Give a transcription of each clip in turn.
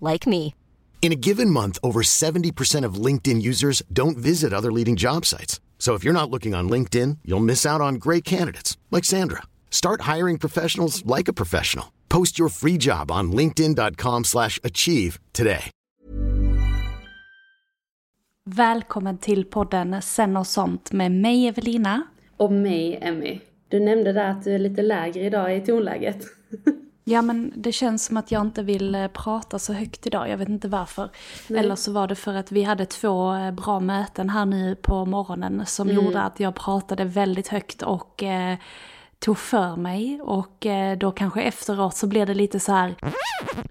like me. In a given month, over 70% of LinkedIn users don't visit other leading job sites. So if you're not looking on LinkedIn, you'll miss out on great candidates like Sandra. Start hiring professionals like a professional. Post your free job on linkedin.com/achieve slash achieve today. Välkommen till podden Sen och sånt med mig Evelina. Och mig, Emmy. Du nämnde där att du är lite lägre idag i tonläget. Ja men det känns som att jag inte vill eh, prata så högt idag, jag vet inte varför. Nej. Eller så var det för att vi hade två eh, bra möten här nu på morgonen som Mm. gjorde att jag pratade väldigt högt och eh, tog för mig. Och eh, då kanske efteråt så blev det lite så här,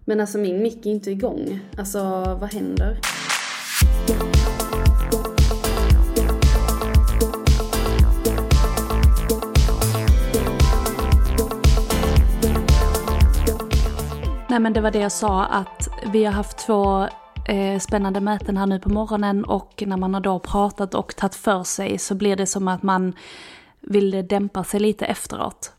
Men alltså min mick är inte igång. Alltså vad händer? Nej men det var det jag sa att vi har haft två eh, spännande möten här nu på morgonen och när man har då pratat och tagit för sig så blir det som att man vill dämpa sig lite efteråt.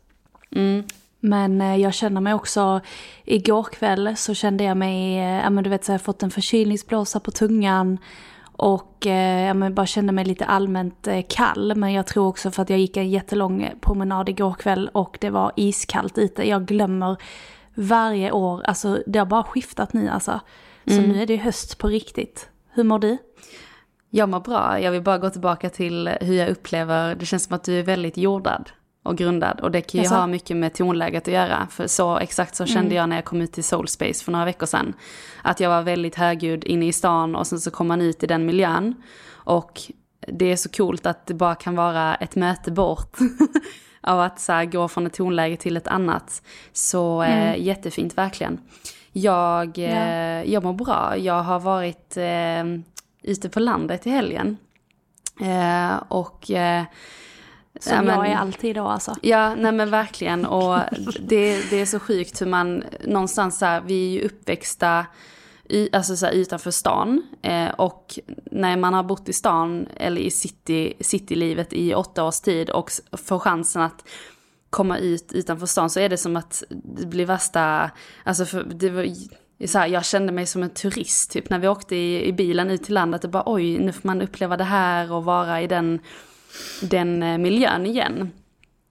Men eh, jag känner mig också, igår kväll så kände jag mig, eh, ja men du vet så jag har fått en förkylningsblåsa på tungan. Och ja, men bara kände mig lite allmänt kall. Men jag tror också för att jag gick en jättelång promenad igår kväll och det var iskallt ute. Jag glömmer varje år, alltså det har bara skiftat nu alltså. Så nu är det höst på riktigt. Hur mår du? Jag mår bra. Jag vill bara gå tillbaka till hur jag upplever, det känns som att du är väldigt jordad och grundad. Och det kan ju Jaså? ha mycket med tonläget att göra. För så exakt så kände jag när jag kom ut till Soulspace för några veckor sedan. Att jag var väldigt högljudd inne i stan och sen så kom man ut i den miljön. Och det är så coolt att det bara kan vara ett möte bort. av att så här, gå från ett tonläge till ett annat. Så eh, jättefint verkligen. Jag, eh, jag mår bra. Jag har varit eh, ute på landet i helgen. Eh, och... Eh, Som ja, men- jag är alltid då alltså. Ja, nej men verkligen. Och det, det är så sjukt hur man någonstans så här, vi är ju uppväxta i, alltså så här, utanför stan. Eh, och när man har bott i stan eller i city, citylivet i åtta års tid och får chansen att komma ut utanför stan så är det som att det blir värsta, alltså för det var så här, jag kände mig som en turist typ när vi åkte i, i bilen ut till landet. Det bara oj, nu får man uppleva det här och vara i den, den eh, miljön igen.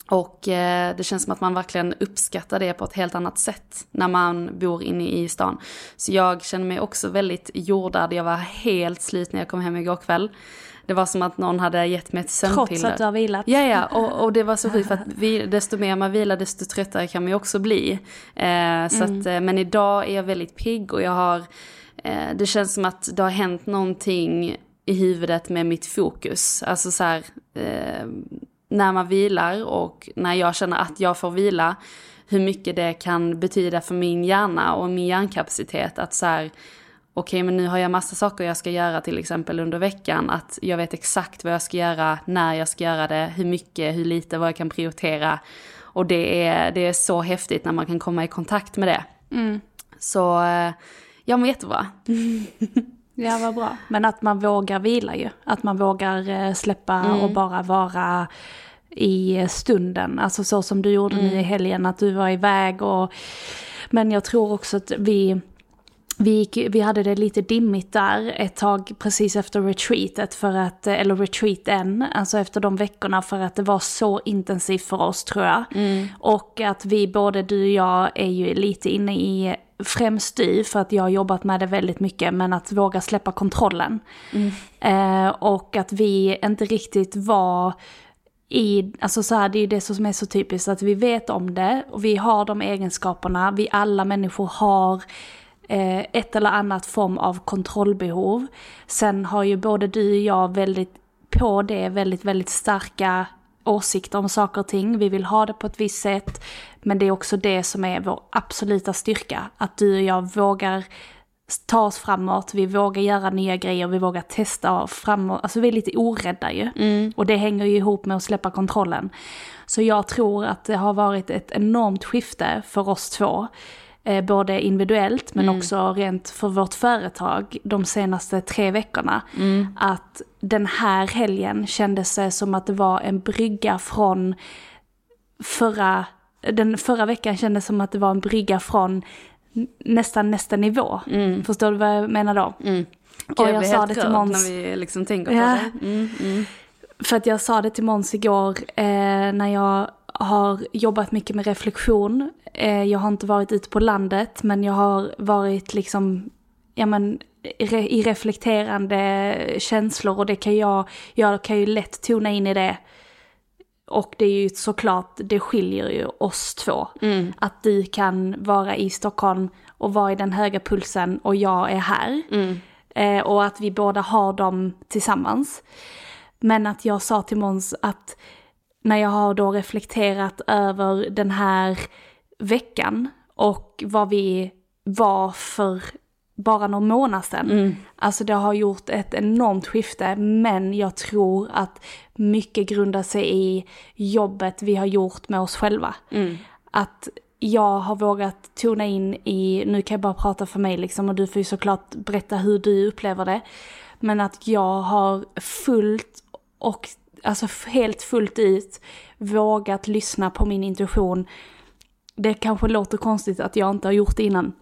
Och eh, det känns som att man verkligen uppskattar det på ett helt annat sätt när man bor inne i stan. Så jag känner mig också väldigt jordad. Jag var helt slut när jag kom hem igår kväll. Det var som att någon hade gett mig ett sömnpiller. Trots att du har vilat. Ja, ja, och, och det var så sjukt för att vi, desto mer man vilar desto tröttare kan man ju också bli. Eh, så att, eh, men idag är jag väldigt pigg och jag har, eh, det känns som att det har hänt någonting i huvudet med mitt fokus. Alltså så här, eh, när man vilar och när jag känner att jag får vila, hur mycket det kan betyda för min hjärna och min hjärnkapacitet. Att så här, okej men nu har jag massa saker jag ska göra till exempel under veckan. Att jag vet exakt vad jag ska göra, när jag ska göra det, hur mycket, hur lite, vad jag kan prioritera. Och det är, det är så häftigt när man kan komma i kontakt med det. Så eh, jag mår jättebra. Ja, vad bra. Men att man vågar vila ju. Att man vågar eh, släppa och bara vara i stunden. Alltså så som du gjorde nu i helgen, att du var iväg och... Men jag tror också att vi... Vi, gick, vi hade det lite dimmigt där ett tag precis efter retreatet för att, eller retreaten, alltså efter de veckorna för att det var så intensivt för oss tror jag. Och att vi både du och jag är ju lite inne i främst du, för att jag har jobbat med det väldigt mycket, men att våga släppa kontrollen. Mm. Eh, och att vi inte riktigt var i, alltså så här, det är ju det som är så typiskt, att vi vet om det och vi har de egenskaperna, vi alla människor har eh, ett eller annat form av kontrollbehov. Sen har ju både du och jag väldigt, på det väldigt, väldigt starka åsikter om saker och ting, vi vill ha det på ett visst sätt. Men det är också det som är vår absoluta styrka, att du och jag vågar ta oss framåt, vi vågar göra nya grejer, vi vågar testa framåt, alltså vi är lite orädda ju. Mm. Och det hänger ju ihop med att släppa kontrollen. Så jag tror att det har varit ett enormt skifte för oss två. Eh, både individuellt men mm. också rent för vårt företag de senaste tre veckorna. Mm. Att den här helgen kändes som att det var en brygga från förra, den förra veckan kändes som att det var en brygga från nästan nästa nivå. Mm. Förstår du vad jag menar då? Mm. Och jag, sa det till Måns. när vi liksom tänker på ja. det. Mm, mm. För att jag sa det till Måns igår eh, när jag har jobbat mycket med reflektion. Eh, jag har inte varit ute på landet men jag har varit liksom, ja men i reflekterande känslor och det kan jag, jag kan ju lätt tona in i det. Och det är ju såklart, det skiljer ju oss två. Mm. Att du kan vara i Stockholm och vara i den höga pulsen och jag är här. Mm. Eh, och att vi båda har dem tillsammans. Men att jag sa till Måns att när jag har då reflekterat över den här veckan och vad vi var för bara någon månad sedan. Mm. Alltså det har gjort ett enormt skifte men jag tror att mycket grundar sig i jobbet vi har gjort med oss själva. Mm. Att jag har vågat tona in i, nu kan jag bara prata för mig liksom och du får ju såklart berätta hur du upplever det. Men att jag har fullt och alltså helt fullt ut vågat lyssna på min intuition. Det kanske låter konstigt att jag inte har gjort det innan.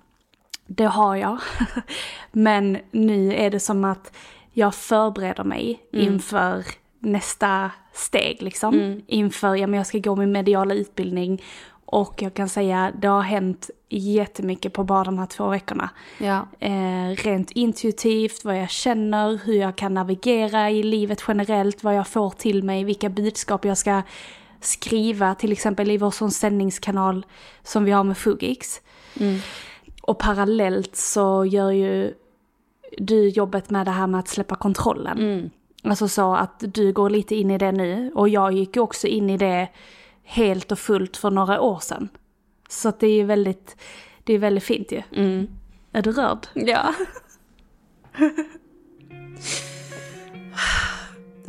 Det har jag. Men nu är det som att jag förbereder mig mm. inför nästa steg liksom. Mm. Inför, ja men jag ska gå min mediala utbildning och jag kan säga det har hänt jättemycket på bara de här två veckorna. Ja. Eh, rent intuitivt, vad jag känner, hur jag kan navigera i livet generellt, vad jag får till mig, vilka budskap jag ska skriva, till exempel i vår sändningskanal som vi har med Fugix. Mm. Och parallellt så gör ju du jobbet med det här med att släppa kontrollen. Mm. Alltså så att du går lite in i det nu och jag gick ju också in i det helt och fullt för några år sedan. Så att det är väldigt, det är väldigt fint ju. Mm. Är du rörd? Ja.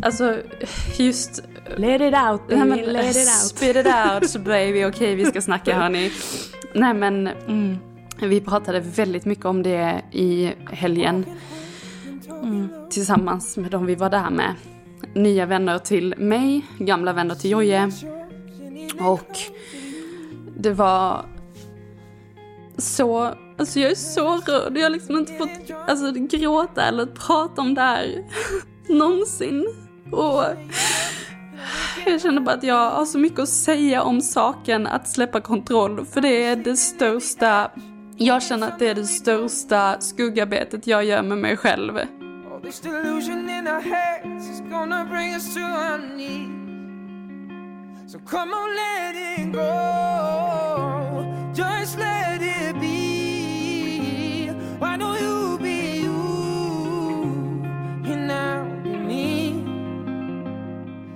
alltså just... Let it out baby, Nej, men, let it out. Spit it out baby, okej okay, vi ska snacka hörni. Nej men, mm, vi pratade väldigt mycket om det i helgen. Mm. Tillsammans med de vi var där med. Nya vänner till mig, gamla vänner till Joje. Och det var så, alltså jag är så rörd. Jag har liksom inte fått alltså, gråta eller prata om det här någonsin. Och jag känner bara att jag har så mycket att säga om saken att släppa kontroll. För det är det största, jag känner att det är det största skuggarbetet jag gör med mig själv. So come on, let it go.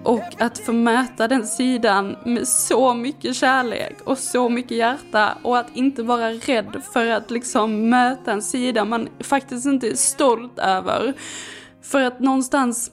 Och att få möta den sidan med så mycket kärlek och så mycket hjärta och att inte vara rädd för att liksom möta en sida man faktiskt inte är stolt över. För att någonstans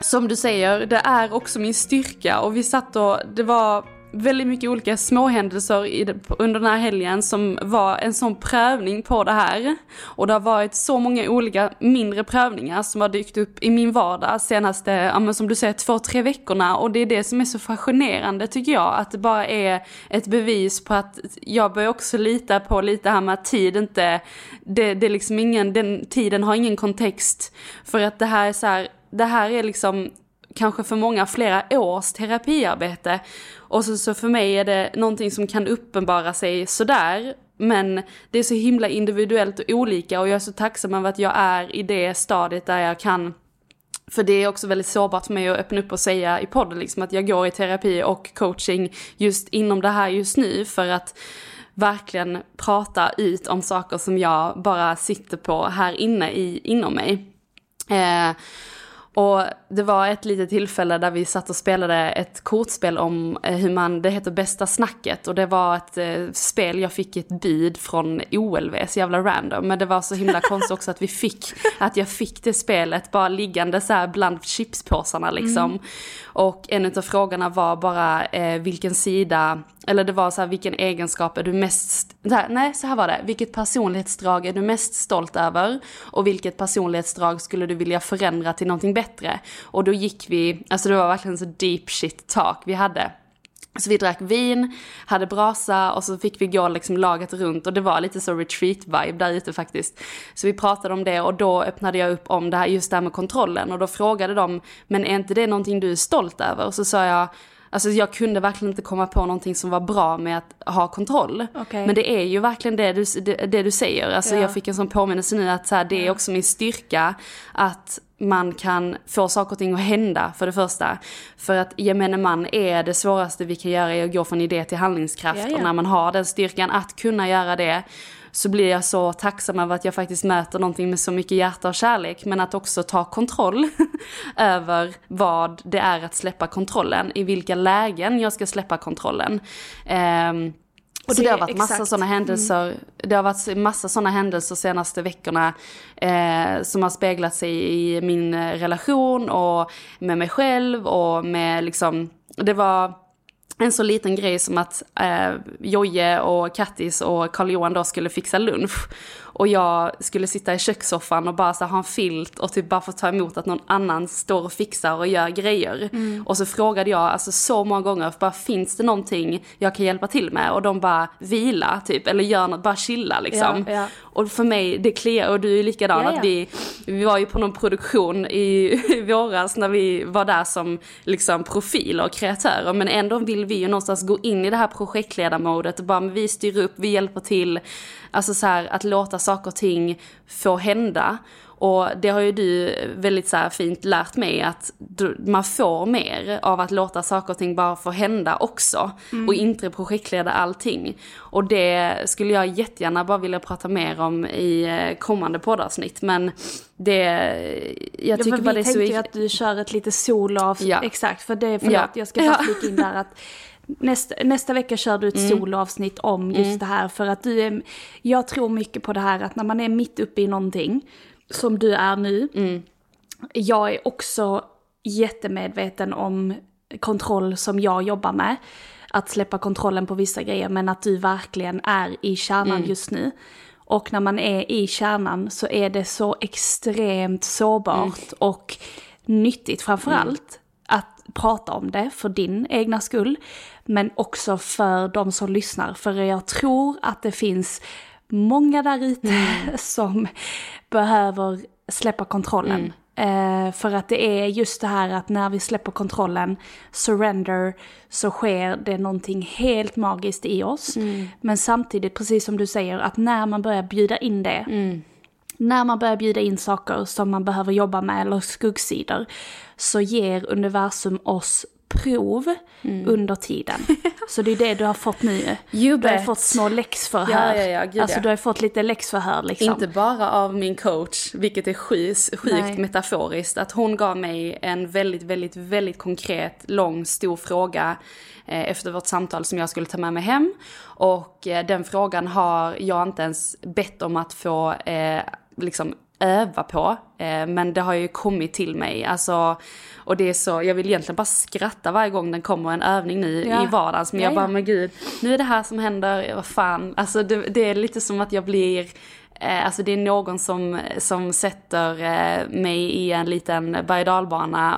som du säger, det är också min styrka och vi satt och det var väldigt mycket olika småhändelser i, under den här helgen som var en sån prövning på det här. Och det har varit så många olika mindre prövningar som har dykt upp i min vardag senaste, ja men som du säger, två, tre veckorna. Och det är det som är så fascinerande tycker jag, att det bara är ett bevis på att jag börjar också lita på lite här med att tid inte, det, det är liksom ingen, den tiden har ingen kontext. För att det här är så här, det här är liksom kanske för många flera års terapiarbete. Och så, så för mig är det någonting som kan uppenbara sig sådär. Men det är så himla individuellt och olika och jag är så tacksam över att jag är i det stadiet där jag kan för det är också väldigt sårbart för mig att öppna upp och säga i podden liksom att jag går i terapi och coaching just inom det här just nu för att verkligen prata ut om saker som jag bara sitter på här inne i, inom mig. Eh, och det var ett litet tillfälle där vi satt och spelade ett kortspel om eh, hur man, det heter bästa snacket och det var ett eh, spel jag fick ett bud från OLV, så jävla random. Men det var så himla konstigt också att vi fick, att jag fick det spelet bara liggande så här bland chipspåsarna liksom. Mm. Och en av frågorna var bara eh, vilken sida, eller det var så här vilken egenskap är du mest, här, nej så här var det, vilket personlighetsdrag är du mest stolt över? Och vilket personlighetsdrag skulle du vilja förändra till någonting bättre? Och då gick vi, alltså det var verkligen så deep shit talk vi hade. Så vi drack vin, hade brasa och så fick vi gå liksom laget runt och det var lite så retreat-vibe där ute faktiskt. Så vi pratade om det och då öppnade jag upp om det här, just det här med kontrollen och då frågade de, men är inte det någonting du är stolt över? Och så sa jag, Alltså jag kunde verkligen inte komma på någonting som var bra med att ha kontroll. Okay. Men det är ju verkligen det du, det, det du säger. Alltså ja. jag fick en sån påminnelse nu att så här, det är också min styrka att man kan få saker och ting att hända för det första. För att gemene man är det svåraste vi kan göra är att gå från idé till handlingskraft. Ja, ja. Och när man har den styrkan att kunna göra det så blir jag så tacksam över att jag faktiskt möter någonting med så mycket hjärta och kärlek. Men att också ta kontroll över vad det är att släppa kontrollen. I vilka lägen jag ska släppa kontrollen. Um, och så det, har varit massa sådana händelser, mm. det har varit massa sådana händelser senaste veckorna eh, som har speglat sig i min relation och med mig själv och med liksom, det var en så liten grej som att eh, Joje och Kattis och Karl Johan då skulle fixa lunch. Och jag skulle sitta i kökssoffan och bara så ha en filt och typ bara få ta emot att någon annan står och fixar och gör grejer. Mm. Och så frågade jag alltså så många gånger, bara finns det någonting jag kan hjälpa till med? Och de bara vila typ, eller gör något, bara chilla liksom. Ja, ja. Och för mig, det kliar, och du är likadan, ja, att vi, vi var ju på någon produktion i, i våras när vi var där som liksom profiler och kreatörer. Men ändå vill vi ju någonstans gå in i det här projektledarmodet och bara, men vi styr upp, vi hjälper till. Alltså så här, att låta saker och ting få hända. Och det har ju du väldigt så fint lärt mig att man får mer av att låta saker och ting bara få hända också. Mm. Och inte projektleda allting. Och det skulle jag jättegärna bara vilja prata mer om i eh, kommande poddavsnitt. Men det, jag tycker ja, bara det är så... Vi tänkte ju att du kör ett lite solavsnitt, ja. exakt. För det, förlåt, ja. jag ska bara flika in där att Nästa, nästa vecka kör du ett mm. solavsnitt om just mm. det här för att du är, jag tror mycket på det här att när man är mitt uppe i någonting, som du är nu, mm. jag är också jättemedveten om kontroll som jag jobbar med. Att släppa kontrollen på vissa grejer men att du verkligen är i kärnan mm. just nu. Och när man är i kärnan så är det så extremt sårbart mm. och nyttigt framförallt att prata om det för din egna skull. Men också för de som lyssnar. För jag tror att det finns många där ute mm. som behöver släppa kontrollen. Mm. Eh, för att det är just det här att när vi släpper kontrollen, surrender, så sker det någonting helt magiskt i oss. Mm. Men samtidigt, precis som du säger, att när man börjar bjuda in det, mm. När man börjar bjuda in saker som man behöver jobba med, eller skuggsidor, så ger universum oss prov mm. under tiden. Så det är det du har fått nu. You du har fått små läxförhör. Ja, ja, ja, alltså du har fått lite läxförhör liksom. Inte bara av min coach, vilket är sjukt, sjukt metaforiskt. Att hon gav mig en väldigt, väldigt, väldigt konkret, lång, stor fråga eh, efter vårt samtal som jag skulle ta med mig hem. Och eh, den frågan har jag inte ens bett om att få eh, liksom öva på. Eh, men det har ju kommit till mig. Alltså, och det är så, jag vill egentligen bara skratta varje gång den kommer en övning nu ja. i vardagen. Men jag bara, men gud, nu är det här som händer, vad fan. Alltså det, det är lite som att jag blir alltså det är någon som, som sätter eh, mig i en liten berg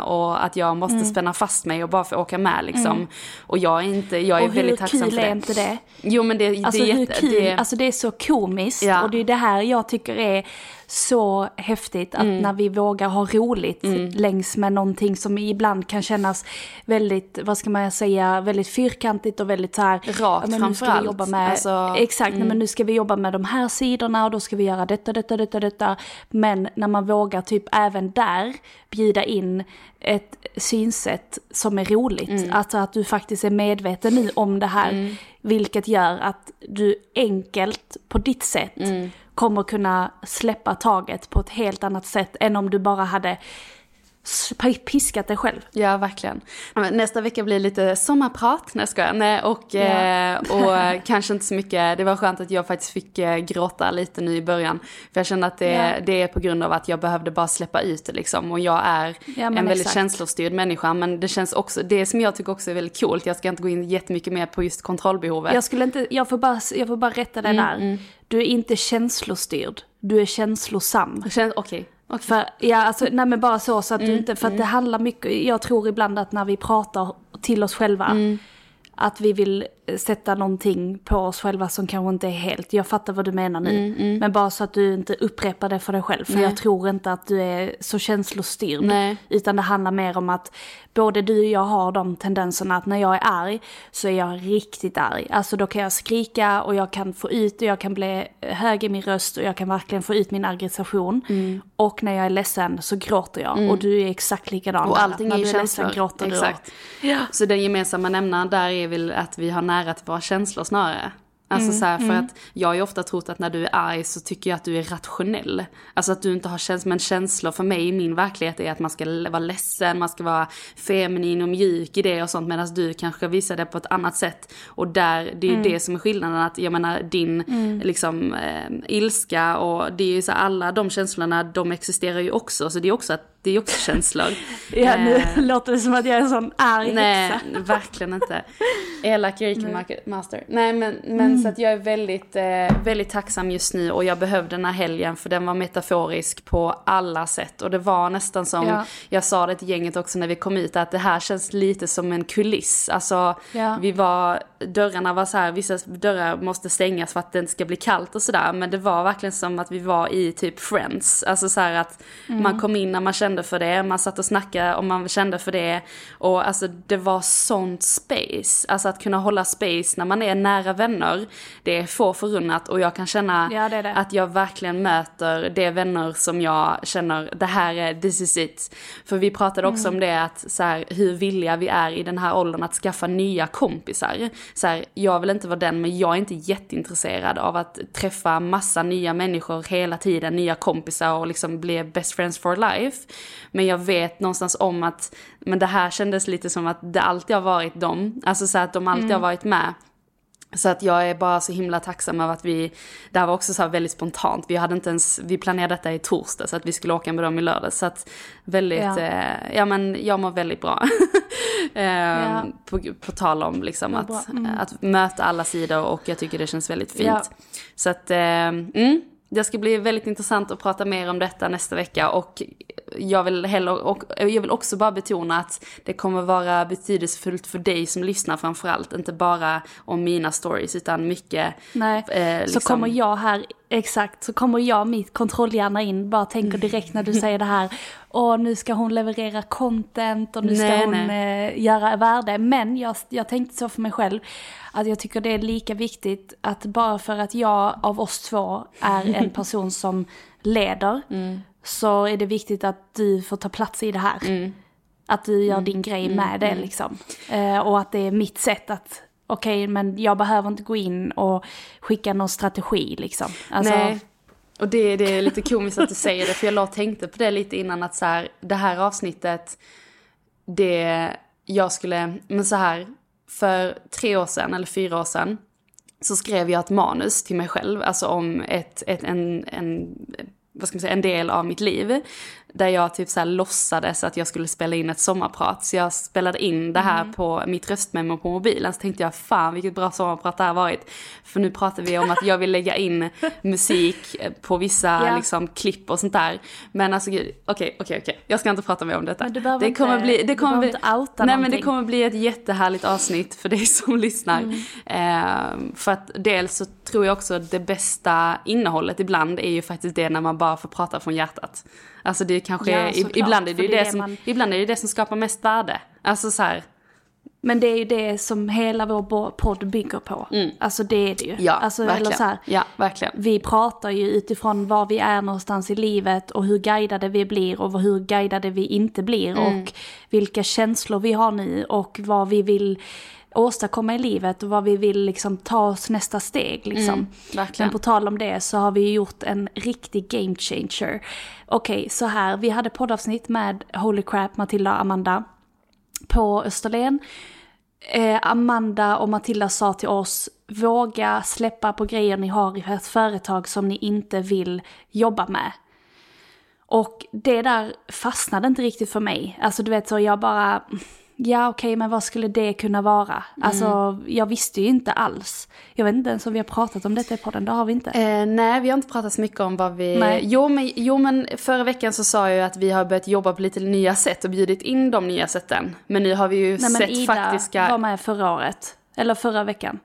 och att jag måste mm. spänna fast mig och bara få åka med liksom. Mm. Och jag är inte, jag är och väldigt tacksam för det. Hur kul är inte det? Jo men det, alltså, det är jätte, kul, det... alltså det är så komiskt ja. och det är det här jag tycker är så häftigt att när vi vågar ha roligt längs med någonting som ibland kan kännas väldigt, vad ska man säga, väldigt fyrkantigt och väldigt så här. Rakt men nu ska vi jobba med, Alltså, exakt, nej, men nu ska vi jobba med de här sidorna och då ska vi göra detta, detta, detta, detta. Men när man vågar typ även där bjuda in ett synsätt som är roligt. Alltså att du faktiskt är medveten nu om det här. Vilket gör att du enkelt på ditt sätt kommer kunna släppa taget på ett helt annat sätt än om du bara hade piskat dig själv. Ja, verkligen. Nästa vecka blir lite sommarprat, nej jag. Nej, och, Ja. eh, och eh, kanske inte så mycket, det var skönt att jag faktiskt fick eh, gråta lite nu i början. För jag kände att det, Ja. det är på grund av att jag behövde bara släppa ut det liksom. Och jag är Ja, en väldigt exakt. känslostyrd människa. Men det känns också, det som jag tycker också är väldigt coolt, jag ska inte gå in jättemycket mer på just kontrollbehovet. Jag skulle inte, jag får bara, jag får bara rätta dig där. Du är inte känslostyrd, du är känslosam. Okej, okej. För, ja, alltså, nej men bara så, så att du inte, för att det handlar mycket, jag tror ibland att när vi pratar till oss själva, att vi vill sätta någonting på oss själva som kanske inte är helt, jag fattar vad du menar nu. Men bara så att du inte upprepar det för dig själv, för Nej. jag tror inte att du är så känslostyrd. Nej. Utan det handlar mer om att både du och jag har de tendenserna att när jag är arg så är jag riktigt arg. Alltså då kan jag skrika och jag kan få ut och jag kan bli hög i min röst och jag kan verkligen få ut min aggression. Mm. Och när jag är ledsen så gråter jag och du är exakt likadan. Och allting är ju du är ledsen känslor. gråter du. Exakt. Ja. Så den gemensamma nämnaren där är väl att vi har nära till våra känslor snarare. Alltså Mm, så här, för att jag har ju ofta trott att när du är arg så tycker jag att du är rationell. Alltså att du inte har känslor, men känslor för mig i min verklighet är att man ska vara ledsen, man ska vara feminin och mjuk i det och sånt medan du kanske visar det på ett annat sätt. Och där, det är ju Mm. det som är skillnaden, att jag menar din liksom eh, ilska och det är ju så här, alla de känslorna de existerar ju också, så det är också att det är också känslor. Ja, nu Eh, låter det som att jag är en sån arg Nej, häxa. verkligen inte. Elak master. Nej, men, men så att jag är väldigt, eh, väldigt tacksam just nu och jag behövde den här helgen för den var metaforisk på alla sätt. Och det var nästan som, Ja. jag sa det till gänget också när vi kom ut, att det här känns lite som en kuliss. Alltså, Ja. vi var, dörrarna var så här, vissa dörrar måste stängas för att det inte ska bli kallt och sådär. Men det var verkligen som att vi var i typ Friends. Alltså så här att man kom in när man kände för det, man satt och snackade om man kände för det. Och alltså det var sånt space. Alltså att kunna hålla space när man är nära vänner, det är få förunnat. Och jag kan känna Ja, det det. att jag verkligen möter de vänner som jag känner, det här är, this is it. För vi pratade också Mm. om det att så här, hur villiga vi är i den här åldern att skaffa nya kompisar. Så här, jag vill inte vara den, men jag är inte jätteintresserad av att träffa massa nya människor hela tiden, nya kompisar och liksom bli best friends for life. Men jag vet någonstans om att, men det här kändes lite som att det alltid har varit dem, alltså så att de alltid Mm. har varit med. Så att jag är bara så himla tacksam över att vi, det här var också så väldigt spontant, vi hade inte ens, vi planerade detta i torsdag så att vi skulle åka med dem i lördag. Så att väldigt, Ja. eh, ja men jag mår väldigt bra. eh, Ja. på, på tal om liksom att. Mm. att möta alla sidor och jag tycker det känns väldigt fint. Ja. Så att, eh, mm, det ska bli väldigt intressant att prata mer om detta nästa vecka och jag vill, heller, och jag vill också bara betona att det kommer vara betydelsefullt för dig som lyssnar framförallt, inte bara om mina stories utan mycket Nej, eh, så liksom- kommer jag här, exakt, så kommer jag mitt kontrollhjärna in, bara tänker direkt när du säger det här, och nu ska hon leverera content och nu ska Nej, hon eh, göra värde. Men jag, jag tänkte så för mig själv, att jag tycker det är lika viktigt att bara för att jag av oss två är en person som leder, Mm. så är det viktigt att du får ta plats i det här. Mm. Att du gör din grej med det liksom. Eh, och att det är mitt sätt att, okej men jag behöver inte gå in och skicka någon strategi liksom. Alltså, Nej. Och det, det är lite komiskt att du säger det, för jag låg och tänkte på det lite innan att så här, det här avsnittet, det, jag skulle, men så här, för tre år sedan eller fyra år sedan, så skrev jag ett manus till mig själv, alltså om ett, ett, en, en, vad ska man säga, en del av mitt liv där jag typ så här låtsades att jag skulle spela in ett sommarprat. Så jag spelade in det här mm. på mitt röstmemo på mobilen. Så tänkte jag, fan vilket bra sommarprat det här varit. För nu pratar vi om att jag vill lägga in musik på vissa ja. liksom, klipp och sånt där. Men alltså okej, okej, okej. Jag ska inte prata mer om detta. Men du behöver det kommer inte, bli, det kommer bli, inte outa Nej någonting. men det kommer bli ett jättehärligt avsnitt för dig som lyssnar. Mm. Eh, för att dels så tror jag också att det bästa innehållet ibland är ju faktiskt det när man bara får prata från hjärtat. Alltså det kanske, ja, ibland är det ju det, det, som, man... ibland är det det som skapar mest värde. Alltså så här, men det är ju det som hela vår podd bygger på. Mm. Alltså det är det ju. Ja, alltså, verkligen. Eller så här, ja, verkligen. Vi pratar ju utifrån var vi är någonstans i livet och hur guidade vi blir och hur guidade vi inte blir. Mm. Och vilka känslor vi har nu och vad vi vill åstadkomma i livet och vad vi vill liksom ta oss nästa steg. Liksom. Mm, Men på tal om det så har vi gjort en riktig game changer. Okej, okay, så här, vi hade poddavsnitt med Holy Crap, Matilda och Amanda på Österlen. Eh, Amanda och Matilda sa till oss, våga släppa på grejer ni har i ert företag som ni inte vill jobba med. Och det där fastnade inte riktigt för mig. Alltså du vet så jag bara, ja okej okay, men vad skulle det kunna vara? Mm. Alltså jag visste ju inte alls. Jag vet inte ens om vi har pratat om detta i podden, det har vi inte. Eh, nej vi har inte pratat så mycket om vad vi... Nej. Jo, men, jo men förra veckan så sa jag ju att vi har börjat jobba på lite nya sätt och bjudit in de nya sätten. Men nu har vi ju nej, sett Ida faktiska... Var med förra året. Eller förra veckan.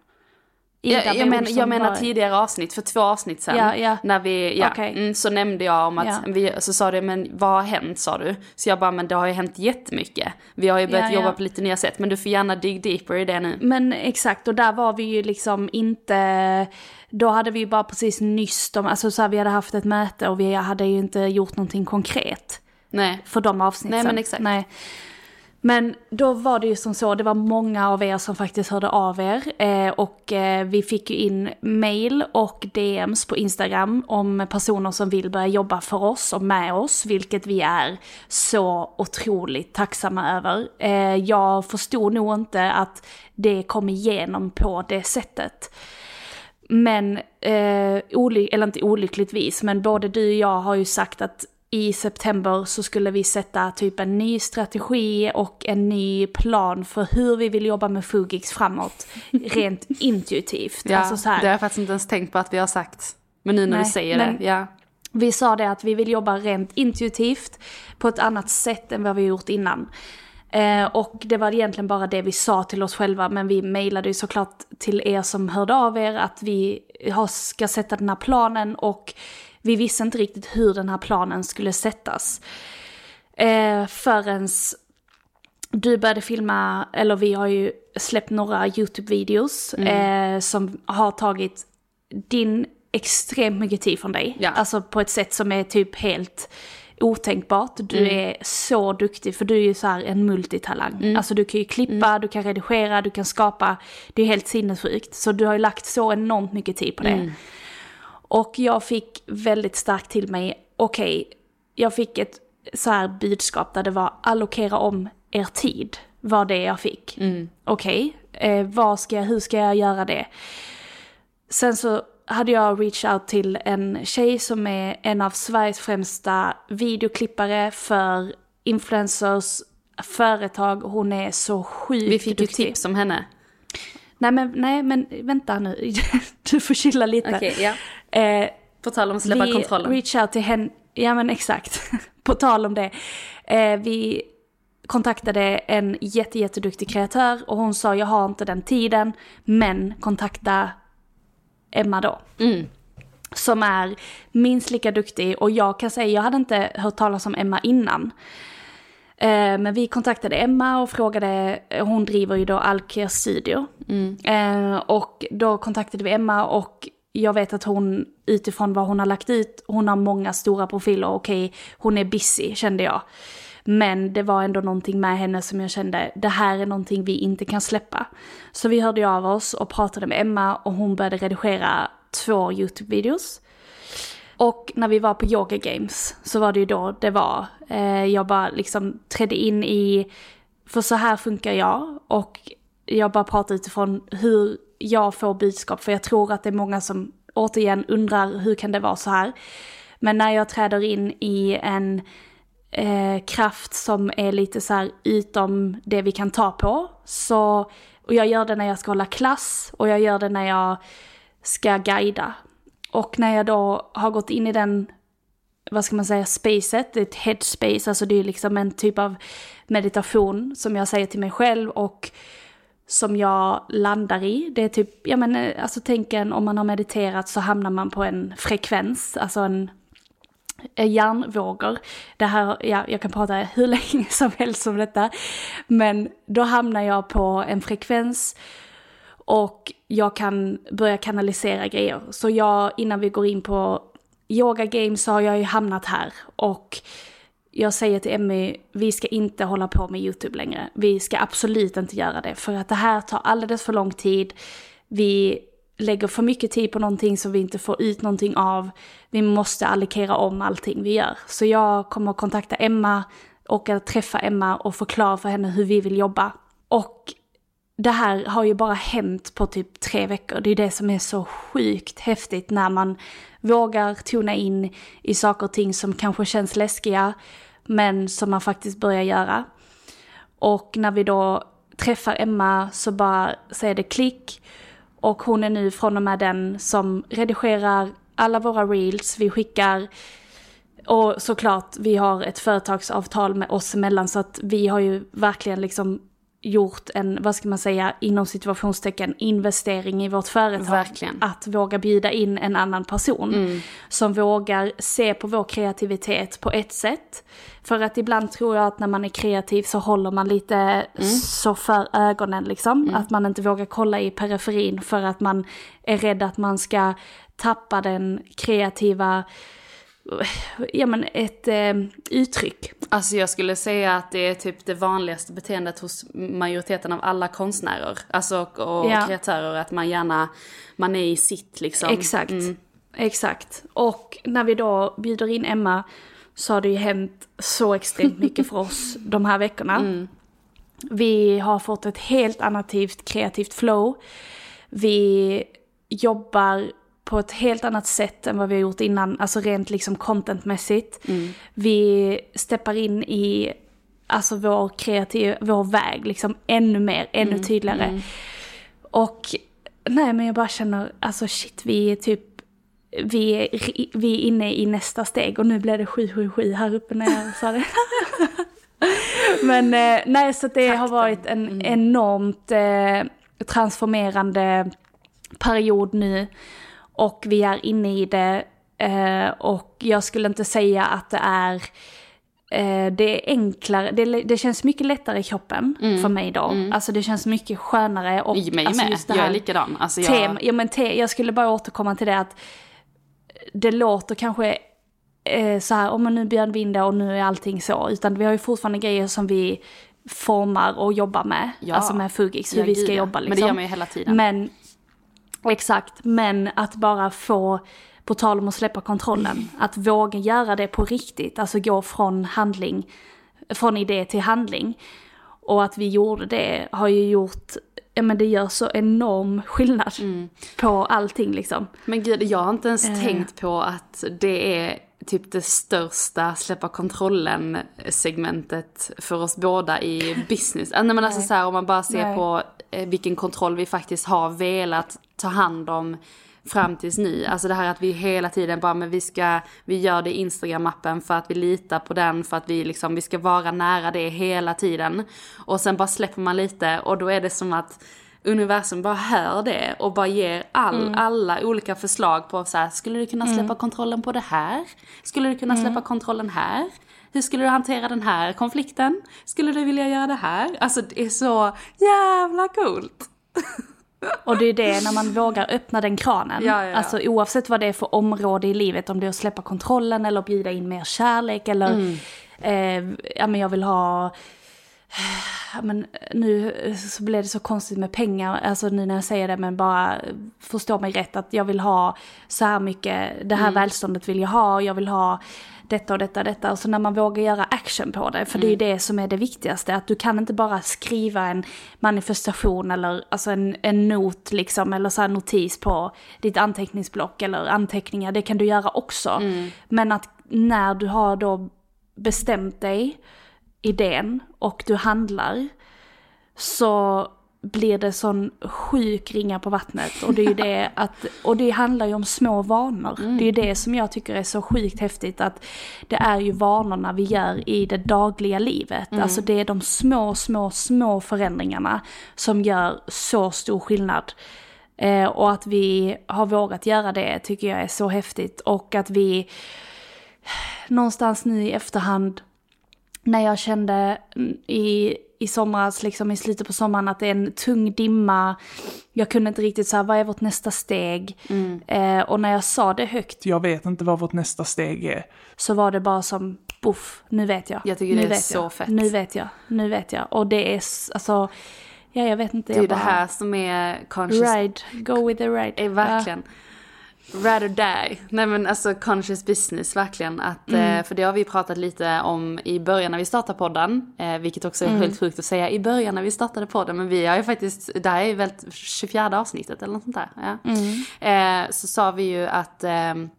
Jag, jag, men, jag menar var... tidigare avsnitt, för två avsnitt sen. Ja, ja. När vi, ja, okay. mm, så nämnde jag om att, vi, så sa du, men vad har hänt sa du? Så jag bara, men det har ju hänt jättemycket. Vi har ju börjat jobba på lite nya sätt, men du får gärna dig deeper i det nu. Men exakt, och där var vi ju liksom inte, då hade vi ju bara precis nyss, de, alltså så här, vi hade haft ett möte och vi hade ju inte gjort någonting konkret. Nej. För de avsnitten. Nej men exakt. Nej. Men då var det ju som så, det var många av er som faktiskt hörde av er eh, och eh, vi fick ju in mail och DMs på Instagram om personer som vill börja jobba för oss och med oss, vilket vi är så otroligt tacksamma över. Eh, jag förstod nog inte att det kom igenom på det sättet. Men, eh, eller inte olyckligtvis, men både du och jag har ju sagt att i september så skulle vi sätta typ en ny strategi och en ny plan för hur vi vill jobba med Fugix framåt. Rent intuitivt. Ja, alltså så här. det har jag faktiskt inte ens tänkt på att vi har sagt. Men nu när Nej, du säger det, ja. Vi sa det att vi vill jobba rent intuitivt på ett annat sätt än vad vi gjort innan. Eh, och det var egentligen bara det vi sa till oss själva, men vi mejlade ju såklart till er som hörde av er att vi ska sätta den här planen och vi visste inte riktigt hur den här planen skulle sättas. Eh, förrän du började filma, eller vi har ju släppt några YouTube-videos mm. eh, som har tagit din extremt mycket tid från dig. Ja. Alltså på ett sätt som är typ helt otänkbart. Du mm. är så duktig för du är ju så en multitalang. Mm. Alltså du kan ju klippa, mm. du kan redigera, du kan skapa. Det är helt sinnessjukt. Så du har ju lagt så enormt mycket tid på det. Och jag fick väldigt starkt till mig, okej, okay, jag fick ett så här budskap där det var allokera om er tid, var det jag fick. Mm. Okej, okay, eh, vad ska jag, hur ska jag göra det? Sen så hade jag reach out till en tjej som är en av Sveriges främsta videoklippare för influencers, företag. Hon är så sjukt Vi fick ju tips om henne. Nej men, nej men vänta nu, du får chilla lite. Okay, ja. Eh, På tal om att släppa vi kontrollen. reach out till henne, ja men exakt. På tal om det. Eh, vi kontaktade en jätte, jätteduktig kreatör och hon sa jag har inte den tiden, men kontakta Emma då. Mm. Som är minst lika duktig och jag kan säga, jag hade inte hört talas om Emma innan. Eh, men vi kontaktade Emma och frågade, hon driver ju då Alker Studio. Mm. Eh, och då kontaktade vi Emma och jag vet att hon utifrån vad hon har lagt ut, hon har många stora profiler, okej, okay, hon är busy kände jag. Men det var ändå någonting med henne som jag kände, det här är någonting vi inte kan släppa. Så vi hörde av oss och pratade med Emma och hon började redigera två YouTube-videos. Och när vi var på Yoga Games så var det ju då det var. Eh, jag bara liksom trädde in i, för så här funkar jag. Och jag bara pratade utifrån hur jag får budskap. För jag tror att det är många som återigen undrar hur kan det vara så här. Men när jag träder in i en eh, kraft som är lite så här utom det vi kan ta på. Så, och jag gör det när jag ska hålla klass och jag gör det när jag ska guida. Och när jag då har gått in i den, vad ska man säga, spacet, ett headspace, alltså det är liksom en typ av meditation som jag säger till mig själv och som jag landar i. Det är typ, ja men eh, alltså tänk en, om man har mediterat så hamnar man på en frekvens, alltså en eh, hjärnvågor. Det här, ja, jag kan prata hur länge som helst om detta. Men då hamnar jag på en frekvens och jag kan börja kanalisera grejer. Så jag, innan vi går in på yoga games så har jag ju hamnat här. Och jag säger till Emmy, vi ska inte hålla på med YouTube längre. Vi ska absolut inte göra det. För att det här tar alldeles för lång tid. Vi lägger för mycket tid på någonting som vi inte får ut någonting av. Vi måste allokera om allting vi gör. Så jag kommer att kontakta Emma och att träffa Emma och förklara för henne hur vi vill jobba. Och det här har ju bara hänt på typ tre veckor. Det är det som är så sjukt häftigt när man vågar tona in i saker och ting som kanske känns läskiga, men som man faktiskt börjar göra. Och när vi då träffar Emma så bara säger det klick. Och hon är nu från och med den som redigerar alla våra reels vi skickar. Och såklart, vi har ett företagsavtal med oss emellan så att vi har ju verkligen liksom gjort en, vad ska man säga, inom situationstecken investering i vårt företag. Verkligen. Att våga bjuda in en annan person. Mm. Som vågar se på vår kreativitet på ett sätt. För att ibland tror jag att när man är kreativ så håller man lite Mm. så för ögonen liksom. Att man inte vågar kolla i periferin för att man är rädd att man ska tappa den kreativa, ja men ett eh, uttryck. Alltså jag skulle säga att det är typ det vanligaste beteendet hos majoriteten av alla konstnärer. Alltså och, och Ja. kreatörer, att man gärna, man är i sitt liksom. Exakt. Mm. Exakt. Och när vi då bjuder in Emma så har det ju hänt så extremt mycket för oss de här veckorna. Mm. Vi har fått ett helt annat kreativt- kreativt flow. Vi jobbar på ett helt annat sätt än vad vi har gjort innan, alltså rent liksom contentmässigt. Mm. Vi steppar in i alltså vår kreativ, vår väg liksom ännu mer, ännu Mm. tydligare. Och nej men jag bara känner, alltså shit vi är typ, vi är, vi är inne i nästa steg och nu blev det 777 här uppe när jag sa det. men eh, nej så det har varit en enormt eh, transformerande period nu. Och vi är inne i det. Eh, och jag skulle inte säga att det är eh, det är enklare, det, det känns mycket lättare i kroppen för mig då. Alltså det känns mycket skönare. Och, I mig alltså med, just det jag är likadan. Alltså jag, Tem, ja, men te, jag skulle bara återkomma till det att det låter kanske eh, så här, om man nu bjöd vi in det och nu är allting så. Utan vi har ju fortfarande grejer som vi formar och jobbar med. Ja. Alltså med Fugix, hur Ja, vi ska jobba Men liksom. det gör man ju hela tiden. Men, exakt, men att bara få, på tal om att släppa kontrollen, att våga göra det på riktigt, alltså gå från handling, från idé till handling. Och att vi gjorde det har ju gjort, ja men det gör så enorm skillnad Mm. på allting liksom. Men gud, jag har inte ens Eh. tänkt på att det är typ det största släppa kontrollen segmentet för oss båda i business. Nej men alltså så här, om man bara ser Nej. på eh, vilken kontroll vi faktiskt har velat ta hand om fram tills nu. Alltså det här att vi hela tiden bara, men vi ska, vi gör det i Instagram-appen för att vi litar på den, för att vi liksom, vi ska vara nära det hela tiden. Och sen bara släpper man lite och då är det som att universum bara hör det och bara ger all, alla olika förslag på så här, skulle du kunna släppa kontrollen på det här? Skulle du kunna släppa kontrollen här? Hur skulle du hantera den här konflikten? Skulle du vilja göra det här? Alltså det är så jävla coolt. Och det är det när man vågar öppna den kranen. Ja, ja, ja. Alltså oavsett vad det är för område i livet, om det är att släppa kontrollen eller bjuda in mer kärlek eller Mm. eh, ja men jag vill ha men nu så blev det så konstigt med pengar, alltså nu när jag säger det, men bara förstå mig rätt att jag vill ha så här mycket, det här välståndet vill jag ha, jag vill ha detta och detta och detta. Och så när man vågar göra action på det, för det är ju det som är det viktigaste, att du kan inte bara skriva en manifestation eller alltså en, en not liksom, eller så här notis på ditt anteckningsblock eller anteckningar, det kan du göra också. Men att när du har då bestämt dig, idén, och du handlar, så blir det sån sjuk ringa på vattnet. Och det är ju det att, och det handlar ju om små vanor. Mm. Det är ju det som jag tycker är så sjukt häftigt att det är ju vanorna vi gör i det dagliga livet. Mm. Alltså det är de små, små, små förändringarna som gör så stor skillnad. Eh, och att vi har vågat göra det tycker jag är så häftigt. Och att vi någonstans nu i efterhand när jag kände i i somras, liksom i slutet på sommaren, att det är en tung dimma. Jag kunde inte riktigt säga vad är vårt nästa steg? Mm. Eh, och när jag sa det högt. Jag vet inte vad vårt nästa steg är. Så var det bara som, boff, nu vet jag. Jag tycker nu det är så jag. fett. Nu vet jag, nu vet jag. Och det är, alltså, ja jag vet inte. Det är ju bara... det här som är conscious. Ride, go with the ride. Är verkligen. Ja. Rather die. Nej men alltså conscious business verkligen. Att, mm. eh, för det har vi pratat lite om i början när vi startade podden. Eh, vilket också är mm. helt sjukt att säga i början när vi startade podden. Men vi har ju faktiskt, det här är väl 24 avsnittet eller något sånt där. Ja. Mm. Eh, så sa vi ju att ehm,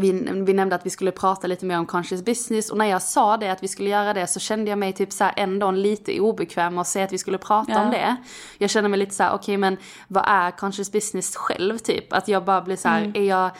vi, vi nämnde att vi skulle prata lite mer om conscious business och när jag sa det att vi skulle göra det så kände jag mig typ så här ändå lite obekväm och säga att vi skulle prata ja. om det. Jag känner mig lite så här, okej okay, men vad är conscious business själv typ? Att jag bara blir så här, mm. är jag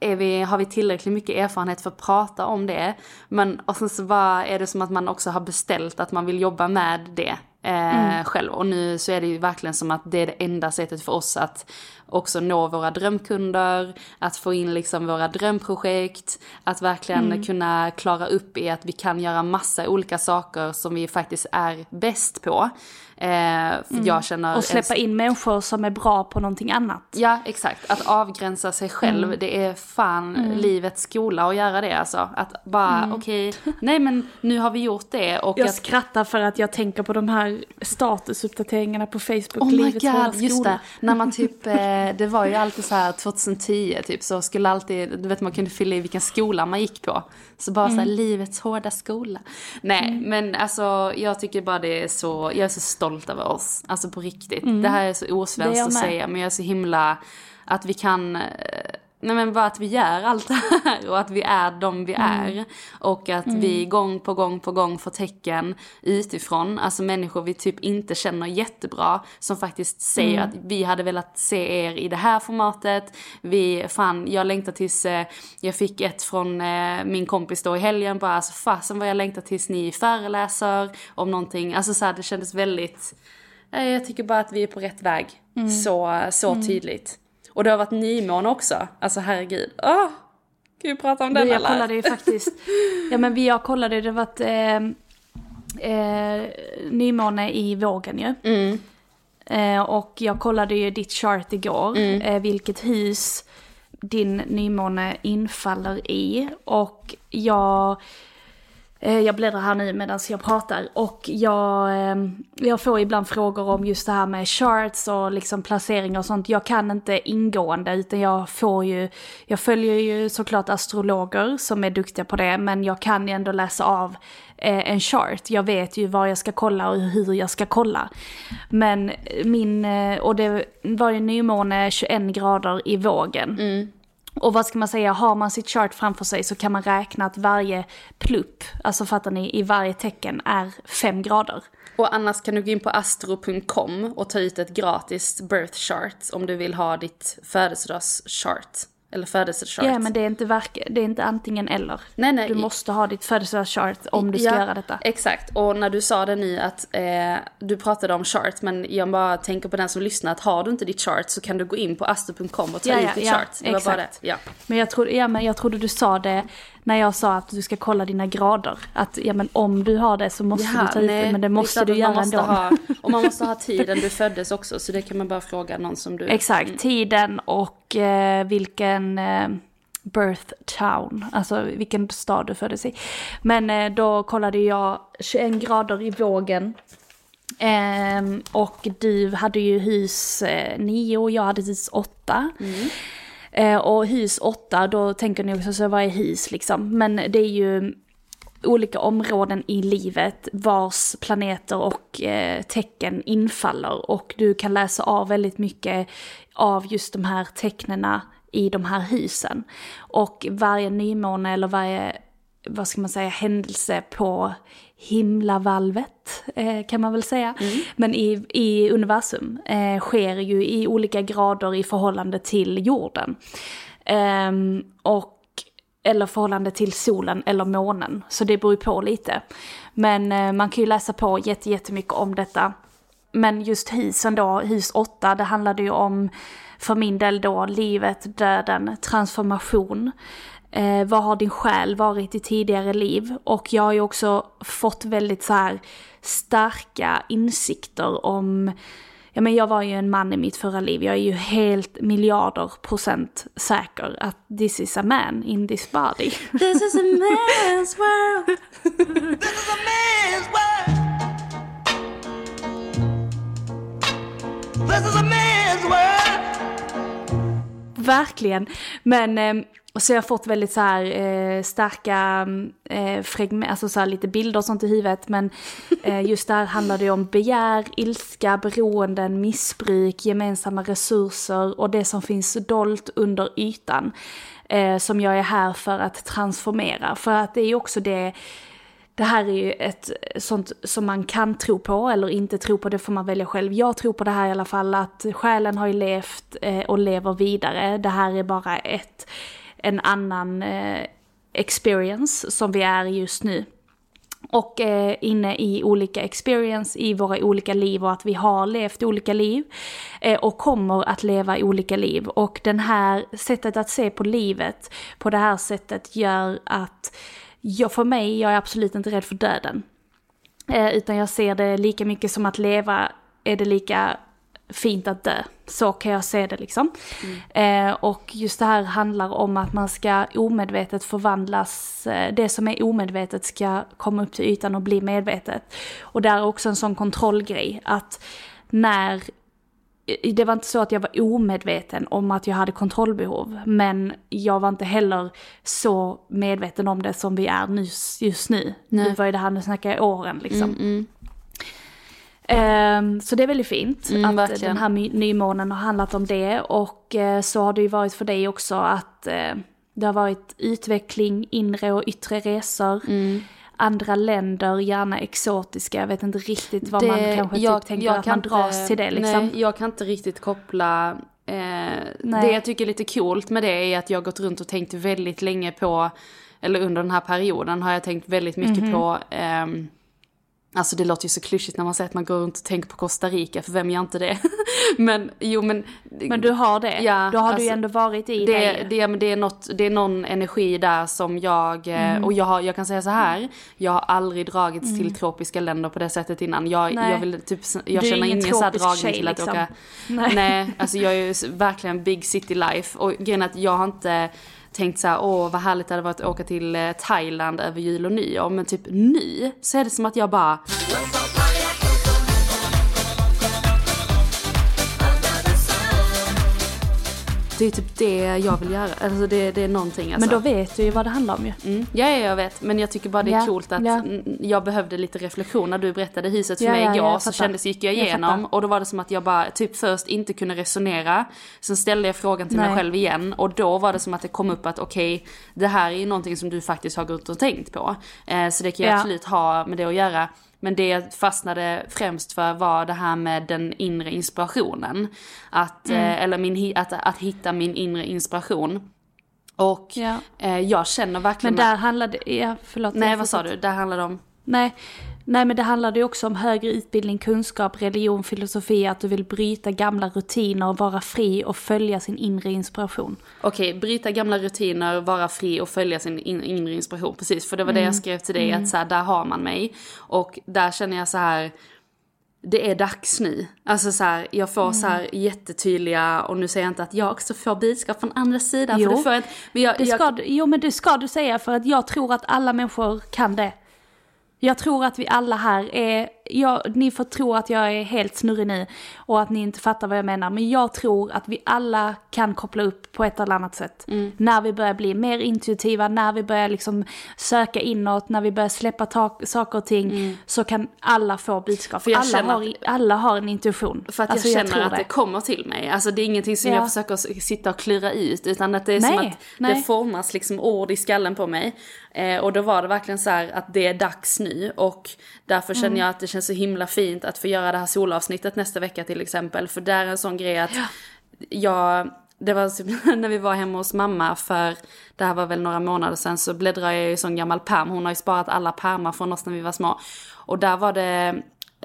vi, har vi tillräckligt mycket erfarenhet för att prata om det? Men och sen så bara är det som att man också har beställt att man vill jobba med det eh, mm. själv. Och nu så är det ju verkligen som att det är det enda sättet för oss att också nå våra drömkunder, att få in liksom våra drömprojekt, att verkligen mm. kunna klara upp i att vi kan göra massa olika saker som vi faktiskt är bäst på. Eh, mm. jag känner och släppa en... in människor som är bra på någonting annat. Ja, exakt. Att avgränsa sig själv, mm. det är fan mm. livets skola att göra det alltså. Att bara, mm. okej, okay, nej men nu har vi gjort det. Och jag att... skrattar för att jag tänker på de här statusuppdateringarna på Facebook, oh livets my God, just det. När man typ, eh, det var ju alltid så här 2010 typ, så skulle alltid, du vet man kunde fylla i vilken skola man gick på. Så bara mm. så här, mm. livets hårda skola. Nej, mm. men alltså jag tycker bara det är så, jag är så stolt över oss. Alltså på riktigt. Mm. Det här är så osvenskt att säga, men jag är så himla, att vi kan eh, Nej men bara att vi gör allt det här och att vi är de vi mm. är. Och att mm. vi gång på gång på gång får tecken utifrån, alltså människor vi typ inte känner jättebra, som faktiskt säger mm. att vi hade velat se er i det här formatet. Vi, fan, jag längtar tills, eh, jag fick ett från eh, min kompis då i helgen, bara alltså fasen vad jag längtar tills ni föreläser om någonting. Alltså så här, det kändes väldigt, eh, jag tycker bara att vi är på rätt väg. Mm. Så, så mm. tydligt. Och det har varit nymåne också. Alltså herregud. Åh! Kan vi prata om den eller? Jag kollade ju faktiskt. Ja men vi, jag kollade, det var eh, eh, nymåne i vågen ju. Mm. Eh, och jag kollade ju ditt chart igår, mm. eh, vilket hus din nymåne infaller i. Och jag Eh, jag bläddrar här nu medan jag pratar och jag, ehm, jag får ibland frågor om just det här med charts och liksom placeringar och sånt. Jag kan inte ingående utan jag får ju, jag följer ju såklart astrologer som är duktiga på det men jag kan ju ändå läsa av eh, en chart. Jag vet ju var jag ska kolla och hur jag ska kolla. Men min, eh, och det var ju nymåne 21 grader i vågen. Mm. Och vad ska man säga, har man sitt chart framför sig så kan man räkna att varje plupp, alltså fattar ni, i varje tecken är fem grader. Och annars kan du gå in på astro.com och ta ut ett gratis birth chart om du vill ha ditt födelsedagschart. Eller födelsechart. Ja men det är inte, verk, det är inte antingen eller. Nej, nej. Du måste ha ditt födelsechart om du ska ja, göra detta. Exakt, och när du sa det nu att eh, du pratade om chart men jag bara tänker på den som lyssnar att har du inte ditt chart så kan du gå in på astro.com och ta ja, ut ja, ditt chart. Det exakt. var bara det. Ja. Men, jag trodde, ja, men jag trodde du sa det när jag sa att du ska kolla dina grader. Att ja men om du har det så måste ja, du ta ut det men det måste du göra måste ändå. Ha, och man måste ha tiden du föddes också så det kan man bara fråga någon som du... Exakt, mm. tiden och eh, vilken eh, birth town, alltså vilken stad du föddes i. Men eh, då kollade jag 21 grader i vågen. Eh, och du hade ju hus 9 och jag hade hus 8. Mm. Eh, och hus 8, då tänker ni också så vad är hus liksom? Men det är ju olika områden i livet vars planeter och eh, tecken infaller. Och du kan läsa av väldigt mycket av just de här tecknena i de här husen. Och varje nymåne eller varje vad ska man säga, händelse på himlavalvet, eh, kan man väl säga. Mm. Men i, i universum eh, sker ju i olika grader i förhållande till jorden. Eh, och eller förhållande till solen eller månen. Så det beror ju på lite. Men eh, man kan ju läsa på jättemycket om detta. Men just husen då, hus 8, det handlade ju om för min del då livet, döden, transformation. Eh, vad har din själ varit i tidigare liv? Och jag har ju också fått väldigt så här starka insikter om Ja men jag var ju en man i mitt förra liv, jag är ju helt miljarder procent säker att this is a man in this body. This is a man's world. this is a man's world. This is a man's world. Verkligen. Men eh, så jag har fått väldigt så här eh, starka eh, fragment, alltså så här lite bilder och sånt i huvudet. Men eh, just där handlar det om begär, ilska, beroenden, missbruk, gemensamma resurser och det som finns dolt under ytan. Eh, som jag är här för att transformera. För att det är ju också det det här är ju ett sånt som man kan tro på eller inte tro på, det får man välja själv. Jag tror på det här i alla fall, att själen har ju levt eh, och lever vidare. Det här är bara ett, en annan eh, experience som vi är just nu. Och eh, inne i olika experience i våra olika liv och att vi har levt olika liv. Eh, och kommer att leva olika liv. Och det här sättet att se på livet på det här sättet gör att jag, för mig, jag är absolut inte rädd för döden. Eh, utan jag ser det lika mycket som att leva är det lika fint att dö. Så kan jag se det liksom. Mm. Eh, och just det här handlar om att man ska omedvetet förvandlas, eh, det som är omedvetet ska komma upp till ytan och bli medvetet. Och det är också en sån kontrollgrej, att när det var inte så att jag var omedveten om att jag hade kontrollbehov, men jag var inte heller så medveten om det som vi är just nu. Nej. Nu var ju det här, nu snackar jag åren liksom. Mm, mm. Um, så det är väldigt fint mm, att verkligen. den här nymånen har handlat om det och uh, så har det ju varit för dig också att uh, det har varit utveckling, inre och yttre resor. Mm andra länder, gärna exotiska, jag vet inte riktigt vad det, man kanske jag, typ tänker att man dras inte, till det liksom. Nej, jag kan inte riktigt koppla Eh, det jag tycker är lite coolt med det är att jag har gått runt och tänkt väldigt länge på, eller under den här perioden har jag tänkt väldigt mycket mm -hmm. på eh, Alltså det låter ju så klyschigt när man säger att man går runt och tänker på Costa Rica, för vem gör inte det? men jo men... Men du har det? Ja. Då har alltså, du ju ändå varit i det. Det, det, det, är något, det är någon energi där som jag, eh, mm. och jag, har, jag kan säga så här, jag har aldrig dragits mm. till tropiska länder på det sättet innan. Jag, jag vill typ, jag du känner ingen så här dragning tjej, till att liksom. åka... Nej. Nej, alltså jag är ju verkligen big city life. Och grejen är att jag har inte tänkt så här, åh vad härligt det hade varit att åka till eh, Thailand över jul och nyår. Men typ nu så är det som att jag bara Det är typ det jag vill göra. Alltså det, det är någonting alltså. Men då vet du ju vad det handlar om ju. Mm. Ja, ja, jag vet. Men jag tycker bara det är ja, coolt att ja. jag behövde lite reflektion. När du berättade huset för ja, mig igår ja, så kändes, gick jag igenom. Jag och då var det som att jag bara typ först inte kunde resonera. Sen ställde jag frågan till Nej. mig själv igen. Och då var det som att det kom upp att okej, okay, det här är ju någonting som du faktiskt har gått och tänkt på. Eh, så det kan ju absolut ha med det att göra. Men det jag fastnade främst för var det här med den inre inspirationen. Att, mm. eh, eller min, att, att hitta min inre inspiration. Och ja. eh, jag känner verkligen... Men där handlade ja förlåt. Nej vad sa du? Där handlade det om? Nej, Nej men det handlade ju också om högre utbildning, kunskap, religion, filosofi, att du vill bryta gamla rutiner, vara fri och följa sin inre inspiration. Okej, bryta gamla rutiner, vara fri och följa sin in inre inspiration. Precis, för det var mm. det jag mm. skrev till dig, mm. att så här, där har man mig. Och där känner jag så här det är dags nu. Alltså så här, jag får mm. så här jättetydliga, och nu säger jag inte att jag också får budskap från andra sidan. Jo, för det får jag, men jag, det ska, jag, jo men det ska du säga för att jag tror att alla människor kan det. Jag tror att vi alla här är jag, ni får tro att jag är helt snurrig nu och att ni inte fattar vad jag menar. Men jag tror att vi alla kan koppla upp på ett eller annat sätt. Mm. När vi börjar bli mer intuitiva, när vi börjar liksom söka inåt, när vi börjar släppa saker och ting. Så kan alla få budskap. Mm. För jag alla, har, alla har en intuition. För att Alltså, jag känner tror att det. kommer till mig. Alltså det är ingenting som Ja. jag försöker sitta och klura ut. Utan att det är som Nej, att nej. det formas liksom ord i skallen på mig. Eh, och då var det verkligen så här att det är dags nu. Och därför Mm. känner jag att det känns så himla fint att få göra det här solavsnittet nästa vecka till exempel. För det är en sån grej att jag, det var när vi var hemma hos mamma för, det här var väl några månader sedan, så bläddrade jag i en sån gammal pärm. Hon har ju sparat alla pärmar från oss när vi var små. Och där var det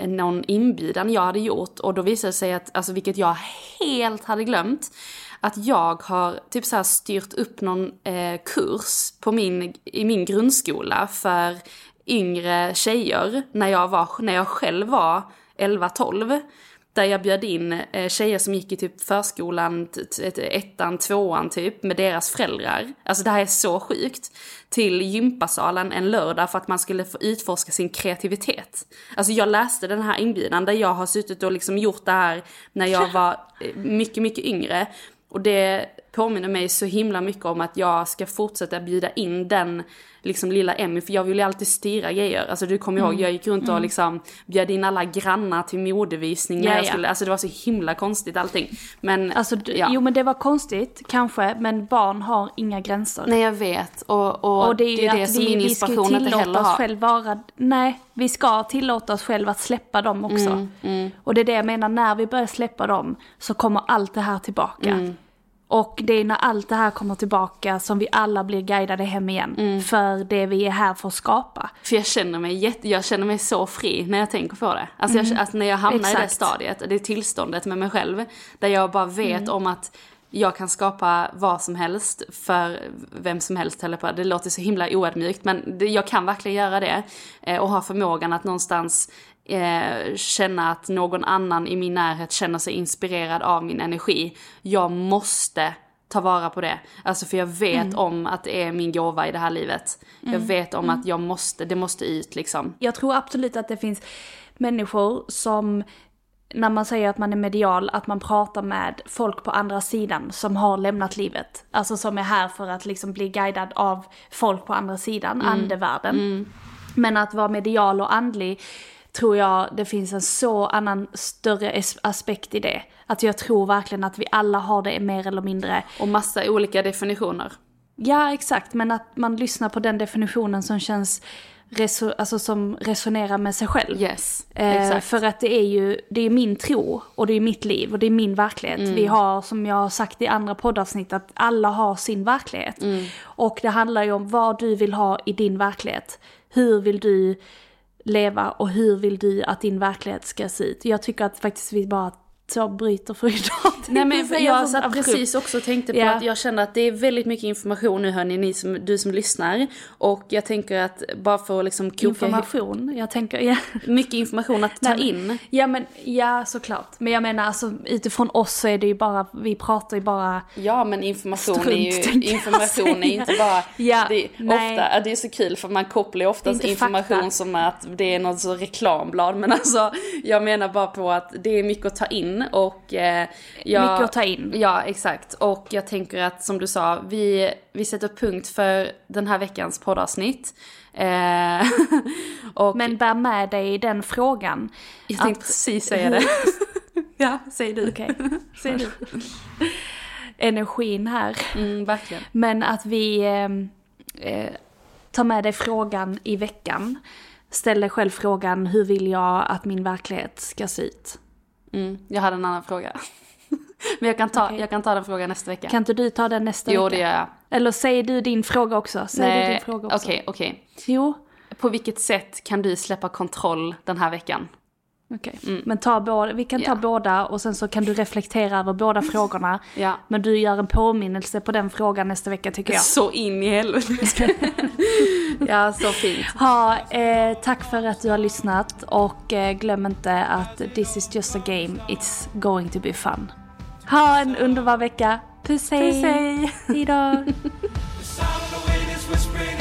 någon inbjudan jag hade gjort och då visade det sig att, alltså vilket jag helt hade glömt, att jag har typ så här styrt upp någon eh, kurs på min, i min grundskola för yngre tjejer när jag, var, när jag själv var 11-12. Där jag bjöd in eh, tjejer som gick i typ förskolan, ettan, tvåan typ, med deras föräldrar. Alltså det här är så sjukt. Till gympasalen en lördag för att man skulle få utforska sin kreativitet. Alltså jag läste den här inbjudan där jag har suttit och liksom gjort det här när jag var eh, mycket, mycket yngre. Och det påminner mig så himla mycket om att jag ska fortsätta bjuda in den liksom lilla Emmy, för jag vill ju alltid styra grejer. Alltså du kommer ihåg, jag gick runt och liksom bjöd in alla grannar till modevisning när Ja, jag ja. skulle, alltså det var så himla konstigt allting. Men, Alltså, d- ja. Jo men det var konstigt, kanske, men barn har inga gränser. Nej jag vet, och, och, Och det är ju det, är det som vi, min inspiration inte heller oss har. själv vara, nej, vi ska tillåta oss själva att släppa dem också. Mm, Och det är det jag menar, när vi börjar släppa dem så kommer allt det här tillbaka. Mm. Och det är när allt det här kommer tillbaka som vi alla blir guidade hem igen. Mm. För det vi är här för att skapa. För jag känner mig jätte, jag känner mig så fri när jag tänker på det. Alltså, jag, alltså när jag hamnar i det Exakt. stadiet, det tillståndet med mig själv. Där jag bara vet om att jag kan skapa vad som helst för vem som helst jag på. Det låter så himla oödmjukt men jag kan verkligen göra det. Eh, och ha förmågan att någonstans eh, känna att någon annan i min närhet känner sig inspirerad av min energi. Jag måste ta vara på det. Alltså för jag vet om att det är min gåva i det här livet. Jag vet om att jag måste, det måste ut liksom. Jag tror absolut att det finns människor som, när man säger att man är medial, att man pratar med folk på andra sidan som har lämnat livet. Alltså som är här för att liksom bli guidad av folk på andra sidan, andevärlden. Men att vara medial och andlig tror jag det finns en så annan större as- aspekt i det. Att jag tror verkligen att vi alla har det mer eller mindre. Och massa olika definitioner. Ja, exakt. Men att man lyssnar på den definitionen som känns, reso- alltså som resonerar med sig själv. Yes, Eh, för att det är ju, det är min tro och det är mitt liv och det är min verklighet. Mm. Vi har, som jag har sagt i andra poddavsnitt, att alla har sin verklighet. Mm. Och det handlar ju om vad du vill ha i din verklighet. Hur vill du leva och hur vill du att din verklighet ska se ut? Jag tycker att faktiskt vi bara så bryter för idag. Nej men jag sånt satt abrupt. precis också och tänkte på Ja. att jag känner att det är väldigt mycket information nu hörni, ni som, du som lyssnar. Och jag tänker att bara för att liksom koka Information, jag tänker, ja. mycket information att ta Nej, in. Ja men, ja såklart. Men jag menar alltså utifrån oss så är det ju bara, vi pratar ju bara Ja men information Strunt, är ju, jag information är inte bara, Ja, det, nej. ofta, det är så kul för man kopplar ju oftast information fakta. som att det är något så reklamblad. Men alltså jag menar bara på att det är mycket att ta in och eh, jag, Mycket att ta in. Ja exakt och jag tänker att som du sa, vi, vi sätter punkt för den här veckans poddavsnitt. Eh, och Men bär med dig den frågan. jag tänkte att- precis säga det. ja, säg du. Okej, säg du. Energin här. Mm, verkligen. Men att vi eh, eh, tar med dig frågan i veckan. Ställ dig själv frågan, hur vill jag att min verklighet ska se ut? Mm, jag hade en annan fråga. Men jag kan, ta, Okej. jag kan ta den frågan nästa vecka. Kan inte du ta den nästa jo, vecka? det gör jag. Eller säger du din fråga också? Du din Nej, fråga också? Okej, okej. Jo, På vilket sätt kan du släppa kontroll den här veckan? Okej. Men ta båda, vi kan ta Mm. Ja. båda och sen så kan du reflektera över båda frågorna. Ja. Men du gör en påminnelse på den frågan nästa vecka tycker jag. Så in i helvete. ja, så fint. Ha, eh, tack för att du har lyssnat och eh, glöm inte att this is just a game, it's going to be fun. Ha en underbar vecka. Puss hej! Puss, hej. Hejdå!